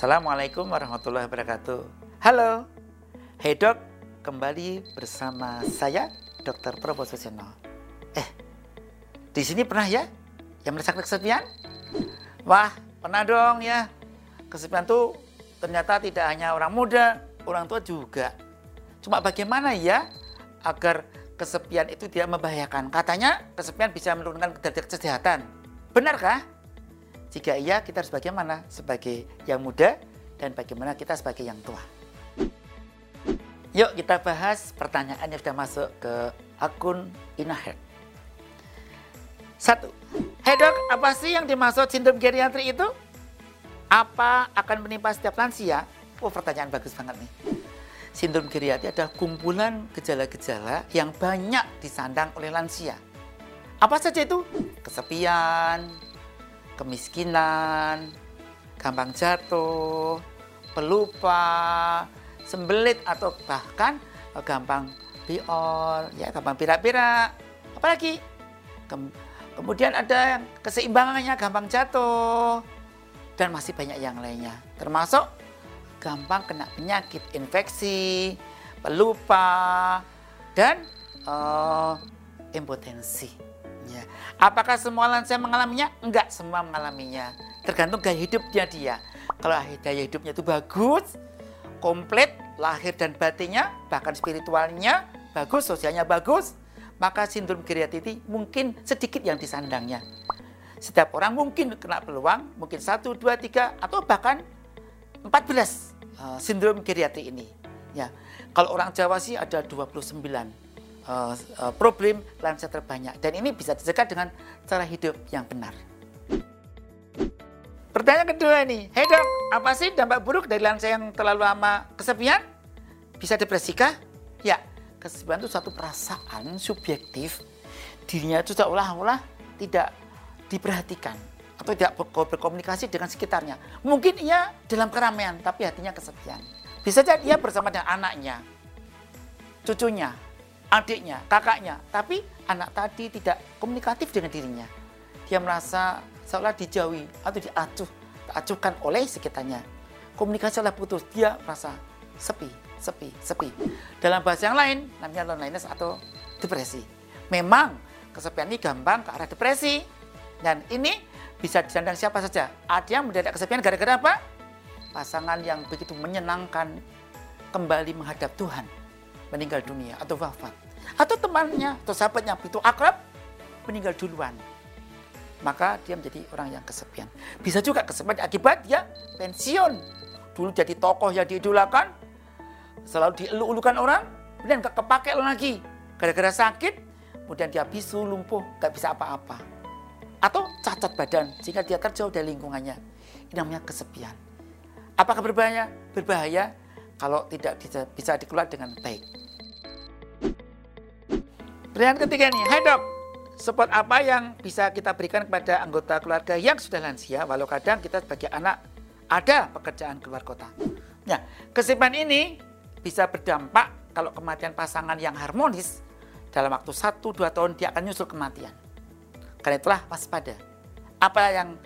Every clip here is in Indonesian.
Assalamualaikum warahmatullahi wabarakatuh. Halo, hey dok, kembali bersama saya Dr. Probo. Eh, di sini pernah ya yang merasakan kesepian? Wah, pernah dong ya. Kesepian tuh ternyata tidak hanya orang muda, orang tua juga. Cuma bagaimana ya agar kesepian itu tidak membahayakan? Katanya kesepian bisa menurunkan derajat kesehatan. Benarkah? Jika iya, kita harus bagaimana sebagai yang muda dan bagaimana kita sebagai yang tua. Yuk kita bahas pertanyaan yang sudah masuk ke akun Inahead. Satu, hey dok, apa sih yang dimaksud sindrom geriatri itu? Apa akan menimpa setiap lansia? Oh pertanyaan bagus banget nih. Sindrom geriatri adalah kumpulan gejala-gejala yang banyak disandang oleh lansia. Apa saja itu? Kesepian, kemiskinan, gampang jatuh, pelupa, sembelit atau bahkan gampang biol, ya gampang pirak-pirak. Apalagi Kem kemudian ada yang keseimbangannya gampang jatuh dan masih banyak yang lainnya. Termasuk gampang kena penyakit infeksi, pelupa dan uh, impotensi. Ya. Apakah semua lansia mengalaminya? Enggak semua mengalaminya. Tergantung gaya hidupnya dia. Kalau gaya hidupnya itu bagus, komplit, lahir dan batinnya, bahkan spiritualnya bagus, sosialnya bagus, maka sindrom geriatiti mungkin sedikit yang disandangnya. Setiap orang mungkin kena peluang, mungkin satu, dua, tiga, atau bahkan 14 uh, sindrom geriatri ini. Ya, kalau orang Jawa sih ada 29 uh, uh, problem lansia terbanyak dan ini bisa dicegah dengan cara hidup yang benar. Pertanyaan kedua nih, hey dok, apa sih dampak buruk dari lansia yang terlalu lama kesepian? Bisa depresikah? Ya, kesepian itu satu perasaan subjektif, dirinya itu seolah-olah tidak diperhatikan atau tidak berkomunikasi dengan sekitarnya. Mungkin ia dalam keramaian, tapi hatinya kesepian. Bisa jadi ia bersama dengan anaknya, cucunya, adiknya, kakaknya, tapi anak tadi tidak komunikatif dengan dirinya. Dia merasa seolah dijauhi atau diacuh, diacuhkan oleh sekitarnya. Komunikasi seolah putus, dia merasa sepi, sepi, sepi. Dalam bahasa yang lain, namanya loneliness atau depresi. Memang kesepian ini gampang ke arah depresi. Dan ini bisa disandang siapa saja. Ada yang mendadak kesepian gara-gara apa? Pasangan yang begitu menyenangkan kembali menghadap Tuhan meninggal dunia atau wafat. Atau temannya atau sahabatnya begitu akrab meninggal duluan. Maka dia menjadi orang yang kesepian. Bisa juga kesepian akibat dia pensiun. Dulu jadi tokoh yang diidolakan, selalu dielu-elukan orang, kemudian gak kepake lagi. Gara-gara sakit, kemudian dia bisu, lumpuh, gak bisa apa-apa. Atau cacat badan, sehingga dia terjauh dari lingkungannya. Ini namanya kesepian. Apakah berbahaya? Berbahaya kalau tidak bisa dikelola dengan baik. Pertanyaan ketiga nih, hai dok, support apa yang bisa kita berikan kepada anggota keluarga yang sudah lansia, walau kadang kita sebagai anak ada pekerjaan keluar kota. Nah, kesepian ini bisa berdampak kalau kematian pasangan yang harmonis dalam waktu 1-2 tahun dia akan nyusul kematian. Karena itulah waspada. Apa yang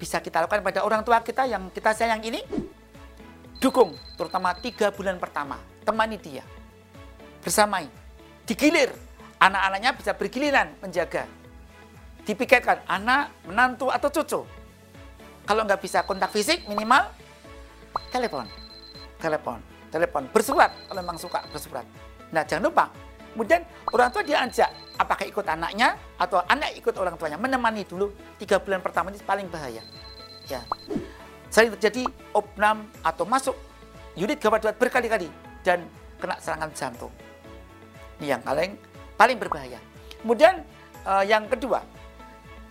bisa kita lakukan pada orang tua kita yang kita sayang ini? Dukung, terutama tiga bulan pertama. Temani dia. Bersamai. Digilir. Anak-anaknya bisa bergiliran menjaga. Dipikirkan anak, menantu, atau cucu. Kalau nggak bisa kontak fisik, minimal telepon. Telepon. Telepon. Bersurat, kalau memang suka bersurat. Nah, jangan lupa. Kemudian orang tua diajak, apakah ikut anaknya atau anak ikut orang tuanya. Menemani dulu tiga bulan pertama ini paling bahaya. Ya, sering terjadi opnam atau masuk unit gawat darurat berkali-kali dan kena serangan jantung. Ini yang paling paling berbahaya. Kemudian uh, yang kedua,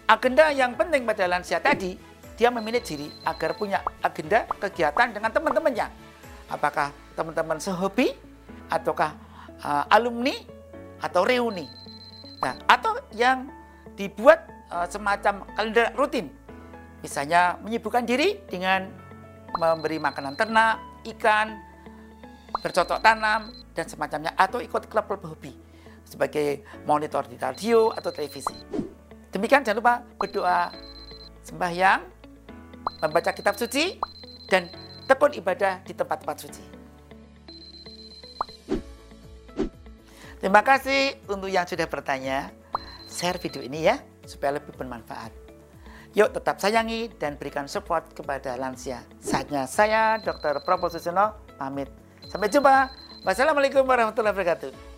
agenda yang penting pada lansia tadi, dia memilih diri agar punya agenda kegiatan dengan teman-temannya. Apakah teman-teman sehobi, ataukah uh, alumni, atau reuni. Nah, atau yang dibuat uh, semacam kalender rutin Misalnya menyibukkan diri dengan memberi makanan ternak, ikan, bercocok tanam, dan semacamnya. Atau ikut klub-klub hobi sebagai monitor di radio atau televisi. Demikian jangan lupa berdoa sembahyang, membaca kitab suci, dan tekun ibadah di tempat-tempat suci. Terima kasih untuk yang sudah bertanya. Share video ini ya, supaya lebih bermanfaat. Yuk tetap sayangi dan berikan support kepada lansia. Saatnya saya, Dr. Propositono, pamit. Sampai jumpa. Wassalamualaikum warahmatullahi wabarakatuh.